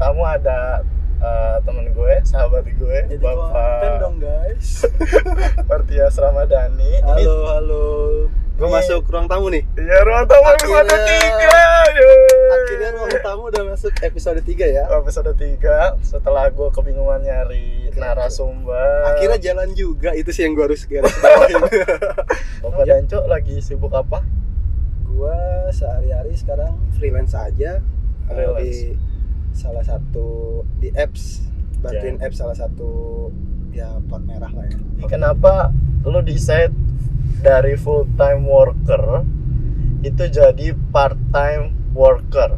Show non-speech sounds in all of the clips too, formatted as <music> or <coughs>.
tamu ada uh, temen gue, sahabat gue, Jadi konten dong guys. <laughs> Martias Ramadhani. Ini Halo, halo. Gue Ini- masuk ruang tamu nih. Iya ruang tamu Akhirnya- episode 3 yeay. Akhirnya ruang tamu udah masuk episode 3 ya. Episode 3 setelah gue kebingungan nyari narasumber Akhirnya jalan juga itu sih yang gue harus garis <laughs> bawahin. Bapak Janco lagi sibuk apa? gue sehari-hari sekarang freelance aja eh, Freelance. di salah satu di apps bantuin Ya. apps salah satu ya plat merah lah ya. Kenapa lu decide dari full time worker itu jadi part time worker?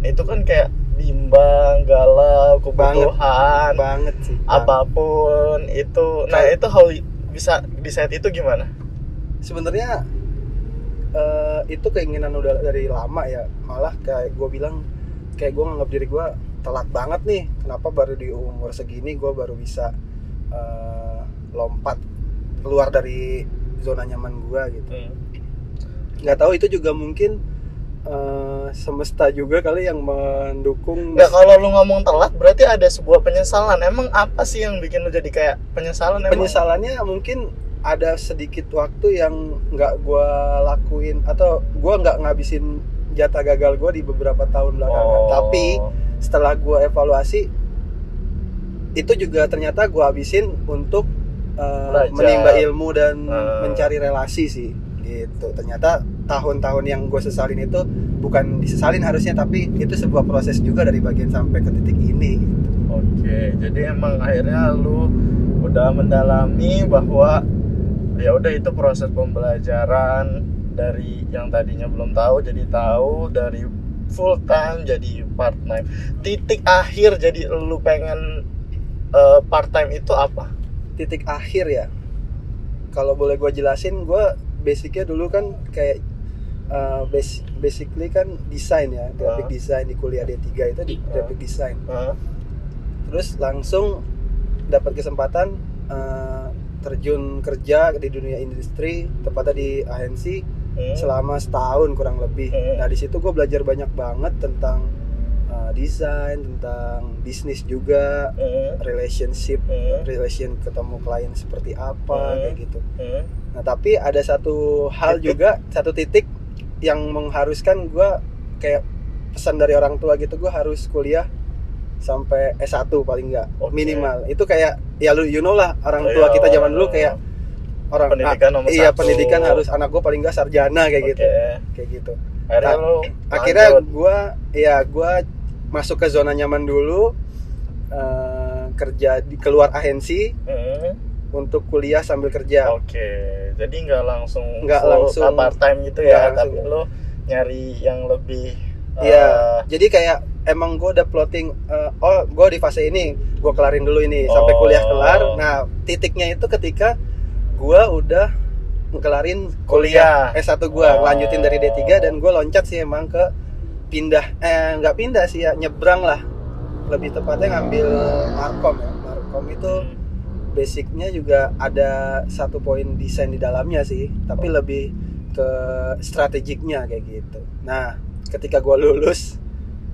Itu kan kayak bimbang, galau, kebutuhan, banget sih. apa pun itu. Nah, Kayak- itu how bisa decide itu gimana? sebenarnya eh, itu keinginan udah dari lama ya malah kayak gue bilang kayak gue nganggap diri gue telat banget nih kenapa baru di umur segini gue baru bisa eh, lompat keluar dari zona nyaman gue gitu nggak tahu itu juga mungkin eh, semesta juga kali yang mendukung Nggak kalau lu ngomong telat berarti ada sebuah penyesalan. Emang apa sih yang bikin lu jadi kayak penyesalan? Emang? penyesalannya mungkin ada sedikit waktu yang nggak gue lakuin atau gue nggak ngabisin jatah gagal gue di beberapa tahun belakangan Oh. tapi setelah gue evaluasi itu juga ternyata gue habisin untuk uh, Belajar. menimba ilmu dan Hmm. mencari relasi sih gitu ternyata tahun-tahun yang gue sesalin itu bukan disesalin harusnya tapi itu sebuah proses juga dari bagian sampai ke titik ini gitu. Oke, jadi emang akhirnya lu udah mendalami bahwa ya udah itu proses pembelajaran dari yang tadinya belum tahu jadi tahu dari full time jadi part time. Titik akhir jadi lu pengen eh, part time itu apa? titik akhir ya kalau boleh gue jelasin gue basicnya dulu kan kayak uh, bas- basically kan desain ya graphic Ah. design di kuliah D3 itu di Ah. graphic design Hah? terus langsung dapat kesempatan uh, terjun kerja di dunia industri tepatnya di agensi Hmm? selama setahun kurang lebih Hmm. nah di situ gue belajar banyak banget tentang uh, desain tentang bisnis juga Hmm? relationship Hmm? relation ketemu klien seperti apa Hmm. kayak gitu. Hmm? Nah tapi ada satu hal Titik. juga satu titik yang mengharuskan gue kayak pesan dari orang tua gitu gue harus kuliah sampai S1 paling nggak Oke. minimal itu kayak ya lu you know lah orang Oh, tua iya, kita oh, zaman dulu oh. kayak orang Pendidikan nomor iya satu. pendidikan harus anak gue paling nggak sarjana kayak Oke. gitu kayak gitu Akhirnya Nah, lu akhirnya gue ya gue masuk ke zona nyaman dulu eh, kerja di keluar agensi Hmm? untuk kuliah sambil kerja Oke, jadi nggak langsung Nggak langsung- part time gitu ya, langsung. tapi lo nyari yang lebih Iya, eh, jadi kayak emang gue udah plotting, eh, oh gue di fase ini, gue kelarin dulu ini sampai Oh. kuliah kelar. Nah, titiknya itu ketika gue udah ngekelarin kuliah, Kuliah. S1 gue, Oh. lanjutin dari D3 dan gue loncat sih emang ke pindah, eh nggak pindah sih ya, nyebrang lah. Lebih tepatnya ngambil Markom ya. Markom itu basicnya juga ada satu poin desain di dalamnya sih, tapi lebih ke strategiknya kayak gitu. Nah, ketika gue lulus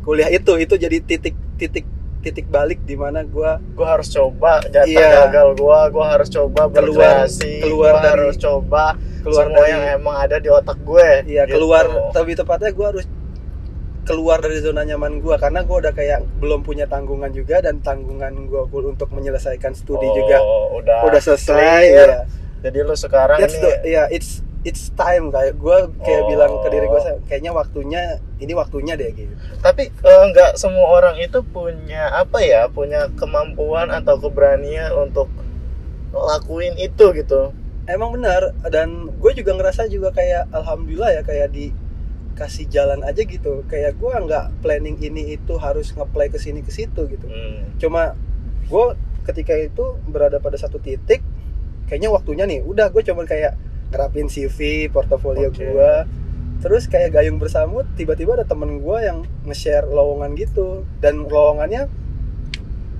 kuliah itu itu jadi titik titik titik balik di mana gue gue harus coba jatah Iya. gagal gue, gue harus coba Keluar- berkreasi, keluar gua dari- harus coba keluar semua dari yang emang ada di otak gue. iya gitu. keluar lebih tepatnya gue harus keluar dari zona nyaman gue karena gue udah kayak belum punya tanggungan juga dan tanggungan gue untuk menyelesaikan studi Oh, juga udah udah selesai clear. ya. Jadi lo sekarang That's ini the, ya it's it's time kayak gue kayak Oh. bilang ke diri gue kayaknya waktunya ini waktunya deh gitu tapi eh, nggak semua orang itu punya apa ya punya kemampuan atau keberanian untuk lakuin itu gitu emang benar dan gue juga ngerasa juga kayak alhamdulillah ya kayak dikasih jalan aja gitu kayak gue nggak planning ini itu harus ngeplay ke sini ke situ gitu Hmm. cuma gue ketika itu berada pada satu titik kayaknya waktunya nih udah gue cuman kayak ngerapin CV portofolio Oke. gue terus kayak gayung bersamut tiba-tiba ada temen gue yang nge-share lowongan gitu dan lowongannya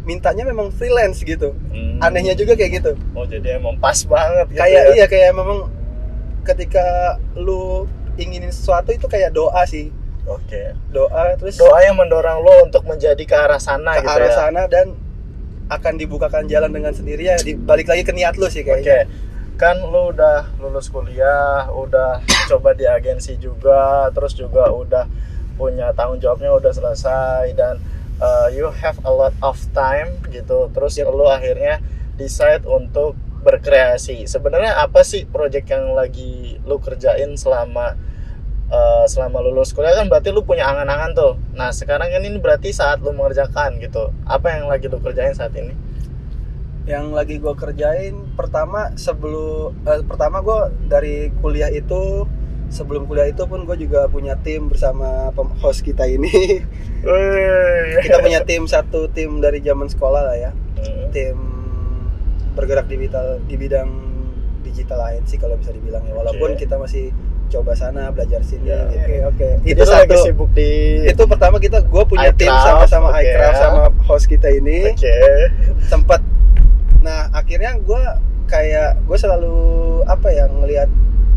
mintanya memang freelance gitu Hmm. anehnya juga kayak gitu oh jadi emang pas banget gitu kayak ya. iya kayak memang ketika lu inginin sesuatu itu kayak doa sih Oke. doa terus Doa yang mendorong lo untuk menjadi ke arah sana ke gitu arah ya. sana dan akan dibukakan jalan dengan sendirinya di, balik lagi ke niat lu sih Oke. kayaknya Kan lu udah lulus kuliah, udah <coughs> coba di agensi juga, terus juga udah punya tanggung jawabnya udah selesai dan uh, you have a lot of time gitu. Terus lu akhirnya decide untuk berkreasi. Sebenarnya apa sih project yang lagi lu kerjain selama uh, selama lulus kuliah kan berarti lu punya angan-angan tuh. Nah, sekarang kan ini berarti saat lu mengerjakan gitu. Apa yang lagi lu kerjain saat ini? Yang lagi gue kerjain pertama sebelum eh, pertama gue dari kuliah itu sebelum kuliah itu pun gue juga punya tim bersama host kita ini. Kita punya tim satu tim dari zaman sekolah lah ya. Tim bergerak di bidang di bidang digital lain sih kalau bisa dibilang ya. Walaupun Oke. kita masih coba sana belajar sini Ya. oke oke. Jadi itu lu lagi satu. sibuk di itu pertama kita gue punya tim iCraft, sama-sama oke. iCraft sama host kita ini. Oke. sempat akhirnya gue kayak gue selalu apa ya ngelihat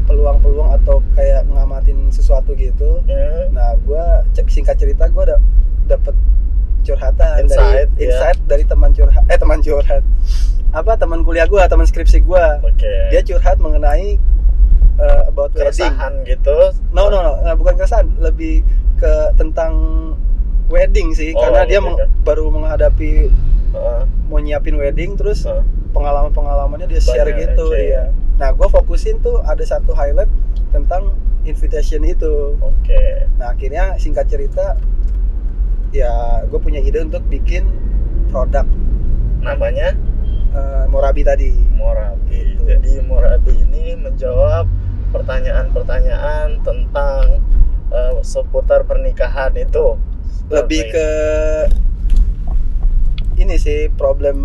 peluang-peluang atau kayak ngamatin sesuatu gitu Hmm. nah gue singkat cerita gue da dapet curhatan Insight, dari ya. insight dari teman curhat eh teman curhat apa teman kuliah gue teman skripsi gue Oke. dia curhat mengenai uh, about wedding gitu. no no no nah, bukan keresahan lebih ke tentang wedding sih Oh, karena dia meng- oke. baru menghadapi. Mau nyiapin wedding terus Heeh. pengalaman-pengalamannya dia share Banyak, gitu oke. ya. Nah, gue fokusin tuh ada satu highlight tentang invitation itu. Oke. Nah, akhirnya singkat cerita ya gue punya ide untuk bikin produk Namanya eh, Morabi tadi. Morabi. Gitu. Jadi Morabi ini menjawab pertanyaan-pertanyaan tentang eh, seputar pernikahan itu. Lebih ke ini sih problem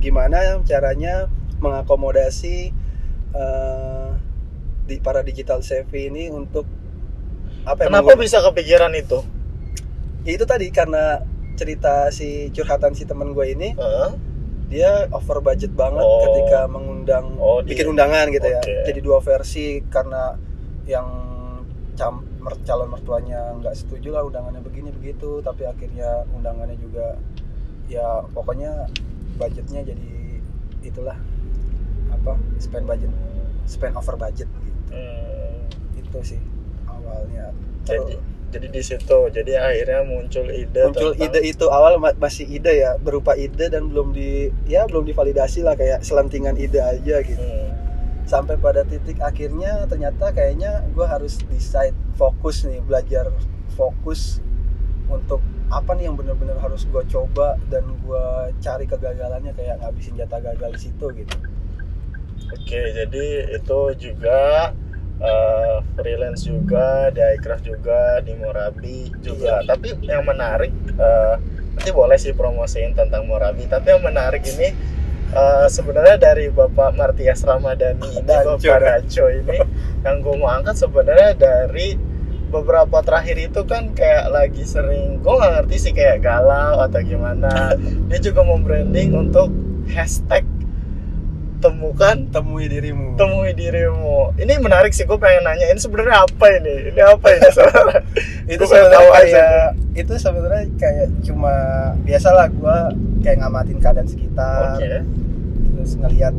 gimana caranya mengakomodasi eh, di para digital savvy ini untuk apa ya, Kenapa bisa kepikiran itu? ya itu tadi karena cerita si curhatan si temen gue ini Heeh. dia over budget banget Oh. ketika mengundang Oh, bikin dia- undangan gitu ya Oke. jadi dua versi karena yang cam, calon mertuanya nggak setuju lah undangannya begini begitu tapi akhirnya undangannya juga ya pokoknya budgetnya jadi itulah apa spend budget spend over budget gitu Hmm. itu sih awalnya Jadi Terus- jadi di situ. Jadi akhirnya muncul ide muncul tentang- ide itu awal ma- masih ide ya berupa ide dan belum di ya belum divalidasi lah kayak selentingan ide aja gitu Hmm. sampai pada titik akhirnya ternyata kayaknya gue harus decide fokus nih belajar fokus untuk apa nih yang bener-bener harus gue coba dan gue cari kegagalannya kayak ngabisin jatah gagal di situ gitu Oke, jadi itu juga eh, freelance juga, di iCraft juga, di Morabi juga. Tapi yang menarik, eh, nanti boleh sih promosiin tentang Morabi. Tapi yang menarik ini eh, sebenarnya dari Bapak Martias Ramadhani ini, Danco, Bapak. Danco ini, yang gue mau angkat sebenarnya dari beberapa terakhir itu kan kayak lagi sering, gue nggak ngerti sih kayak galau atau gimana. <laughs> Dia juga mau branding untuk hashtag temukan temui dirimu. Temui dirimu. Ini menarik sih gue pengen nanya ini sebenarnya apa ini? Ini apa ini <laughs> sebenarnya itu sebenarnya aja. kayak itu sebenarnya kayak cuma biasalah gue kayak ngamatin keadaan sekitar. Oke. Terus ngelihat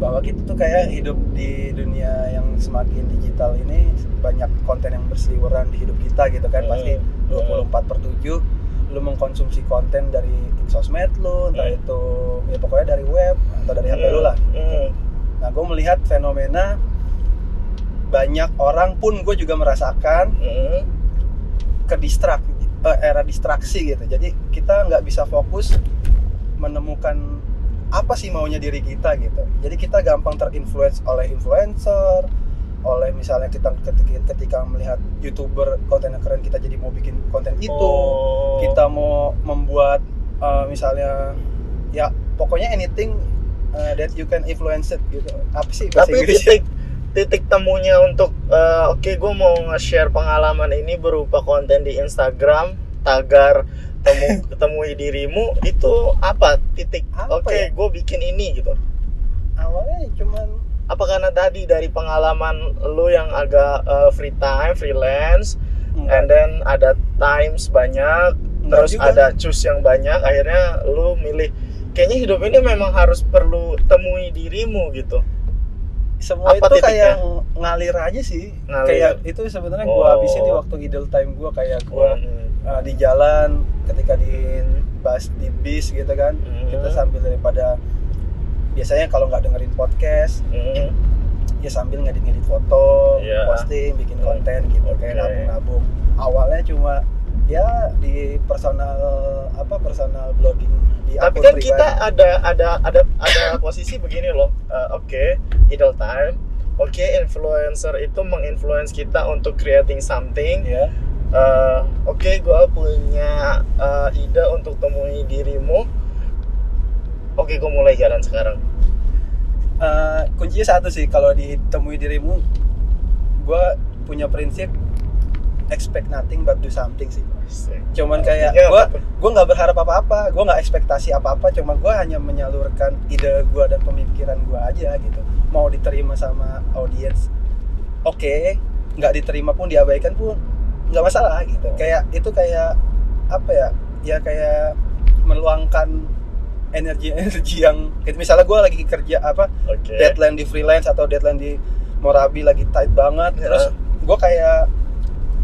bahwa kita tuh kayak hidup di dunia yang semakin digital ini banyak konten yang berseliweran di hidup kita gitu kan pasti Hmm. 24 per 7 lu mengkonsumsi konten dari sosmed lu entah Hmm. itu ya pokoknya dari web atau dari HP lu lah Hmm. nah gue melihat fenomena banyak orang pun gue juga merasakan Hmm. ke distrak eh, era distraksi gitu jadi kita nggak bisa fokus menemukan apa sih maunya diri kita gitu jadi kita gampang terinfluence oleh influencer oleh misalnya kita ketika, ketika melihat youtuber konten yang keren kita jadi mau bikin konten itu Oh. kita mau membuat eh, misalnya ya pokoknya anything eh, that you can influence it gitu apa sih bahasa tapi Inggrisnya? titik titik temunya untuk eh, oke gue mau nge-share pengalaman ini berupa konten di Instagram tagar temu temui dirimu itu apa titik oke ya? gue bikin ini gitu awalnya cuman apa karena tadi dari pengalaman lu yang agak eh, free time freelance Enggak. and then ada times banyak Enggak terus juga. ada choose yang banyak akhirnya lu milih kayaknya hidup ini memang harus perlu temui dirimu gitu semua Apa itu titiknya? kayak ngalir aja sih Ngalir. kayak itu sebenarnya Oh. gua habisin di waktu idle time gua kayak gua Hmm. Uh, di jalan ketika di bus di bis gitu kan Hmm. kita sambil daripada biasanya kalau nggak dengerin podcast Hmm. ya sambil ngedit-ngedit foto Iya. posting bikin konten gitu Oke. kayak nabung-nabung awalnya cuma ya di personal apa personal blogging di tapi kan pribadi. kita ada ada ada ada <coughs> posisi begini loh Eh, oke idle time oke influencer itu menginfluence kita untuk creating something ya Eh, oke gue punya eh, ide untuk temui dirimu. Oke gue mulai jalan sekarang. Eh, kuncinya satu sih kalau ditemui dirimu gue punya prinsip expect nothing but do something sih. Cuman kayak gue apa gue nggak berharap apa-apa gue nggak ekspektasi apa-apa cuma gue hanya menyalurkan ide gue dan pemikiran gue aja gitu. Mau diterima sama audiens oke. Nggak diterima pun diabaikan pun nggak masalah gitu kayak itu kayak apa ya ya kayak meluangkan energi-energi <laughs> yang kayak misalnya gue lagi kerja apa oke deadline di freelance atau deadline di Morabi lagi tight banget Ya. terus gue kayak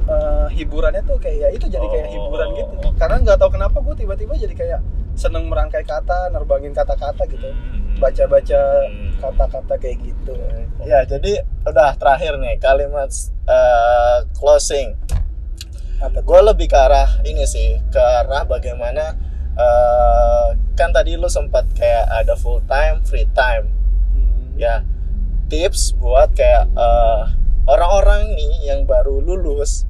eh, hiburannya tuh kayak ya itu jadi kayak Oh. hiburan gitu karena nggak tahu kenapa gue tiba-tiba jadi kayak seneng merangkai kata nerbangin kata-kata gitu Hmm. baca-baca Hmm. kata-kata kayak gitu Ya, jadi udah terakhir nih kalimat eh, closing. Gue lebih ke arah ini sih, ke arah bagaimana eh, kan tadi lu sempat kayak ada full time, free time. Hmm. Ya, tips buat kayak eh, orang-orang nih yang baru lulus,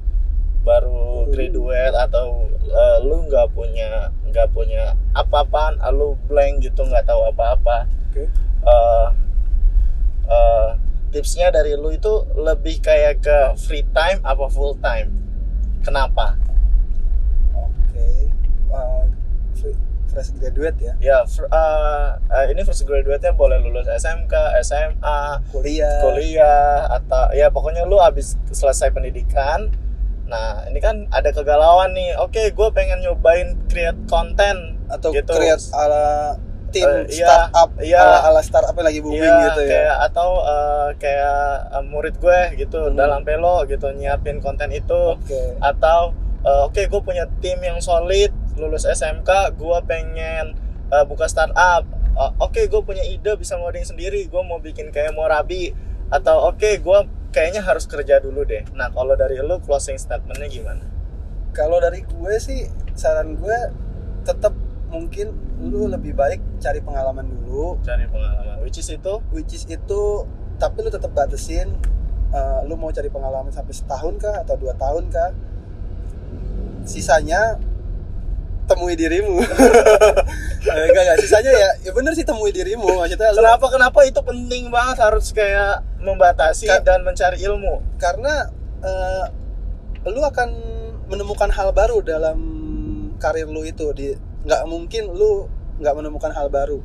baru graduate atau eh, lu nggak punya nggak punya apa-apaan, ah, lu blank gitu nggak tahu apa-apa. Eh eh, tipsnya dari lu itu lebih kayak ke free time apa full time kenapa? Oke Eh, fre- fresh graduate ya? Ya fr- eh, eh, ini first graduate-nya boleh lulus SMK SMA kuliah. kuliah atau ya pokoknya lu habis selesai pendidikan nah ini kan ada kegalauan nih. Oke gue pengen nyobain create konten atau gitu. create ala tim Eh, iya, startup iya. ala, ala startup yang lagi booming Iya, gitu ya? kayak atau eh, kayak eh, murid gue gitu Hmm. dalam pelo gitu nyiapin konten itu. Oke. Atau eh, oke gue punya tim yang solid lulus SMK gue pengen eh, buka startup. Eh, oke gue punya ide bisa ngoding sendiri gue mau bikin kayak Morabi. Atau oke gue kayaknya harus kerja dulu deh. Nah kalau dari lu closing statementnya gimana? Kalau dari gue sih saran gue tetap mungkin lu lebih baik cari pengalaman dulu. Cari pengalaman. Which is itu? Which is itu tapi lu tetap batasin uh, lu mau cari pengalaman sampai setahun kah atau dua tahun kah sisanya temui dirimu. <laughs> Eh, enggak enggak. Sisanya ya ya bener sih temui dirimu. Maksudnya lu kenapa kenapa itu penting banget harus kayak membatasi Ka- dan mencari ilmu? Karena eh, lu akan menemukan hal baru dalam karir lu itu di nggak mungkin lu nggak menemukan hal baru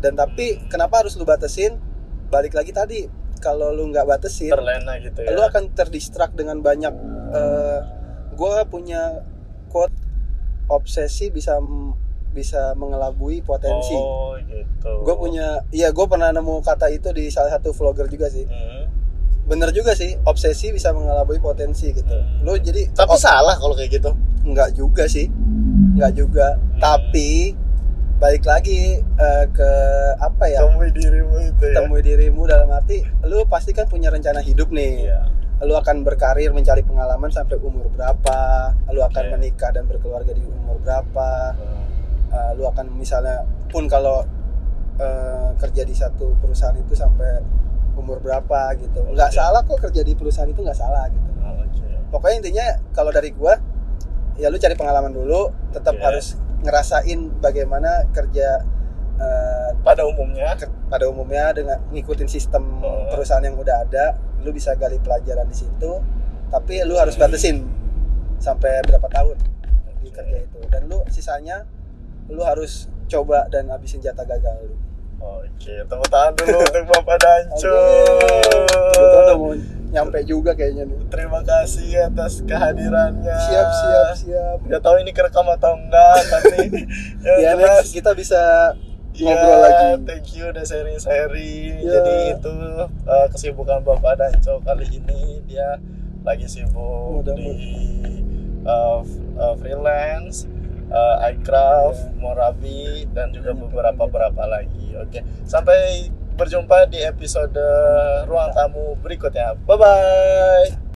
dan tapi kenapa harus lu batasin balik lagi tadi kalau lu nggak batasin terlena gitu ya lu akan terdistrak dengan banyak eh gue punya quote obsesi bisa bisa mengelabui potensi Oh gitu. gue punya iya gue pernah nemu kata itu di salah satu vlogger juga sih Hmm. bener juga sih obsesi bisa mengelabui potensi gitu Hmm. lu jadi Tapi salah kalau kayak gitu. nggak juga sih nggak juga Hmm. tapi balik lagi eh, ke apa ya Temui dirimu itu ya. temui dirimu dalam arti lu pasti kan punya rencana hidup nih Iya. lu akan berkarir mencari pengalaman sampai umur berapa lu akan Oke. menikah dan berkeluarga di umur berapa Uh, lu akan misalnya pun kalau uh, kerja di satu perusahaan itu sampai umur berapa gitu nggak Oke. salah kok kerja di perusahaan itu nggak salah gitu oke. pokoknya intinya kalau dari gua ya lu cari pengalaman dulu tetap Oke. harus ngerasain bagaimana kerja uh, Pada umumnya ke- pada umumnya dengan ngikutin sistem Oh. perusahaan yang udah ada lu bisa gali pelajaran di situ tapi lu harus batasin sampai berapa tahun di kerja itu dan lu sisanya lu harus coba dan habisin jatah gagal lu Oke, tepuk tangan dulu <laughs> untuk Bapak Danco. Betul udah mau nyampe juga kayaknya nih. Terima kasih atas kehadirannya. Siap, siap, siap. Gak tahu ini kerekam atau enggak, tapi <laughs> Ya, next kita bisa Iya, ngobrol lagi. thank you udah sharing-sharing. Ya. Jadi itu uh, kesibukan Bapak Danco kali ini dia lagi sibuk Mudah-mudahan. di uh, uh, freelance, uh, iCraft. Morabi dan juga beberapa beberapa lagi. Oke, sampai berjumpa di episode ruang tamu berikutnya. Bye bye.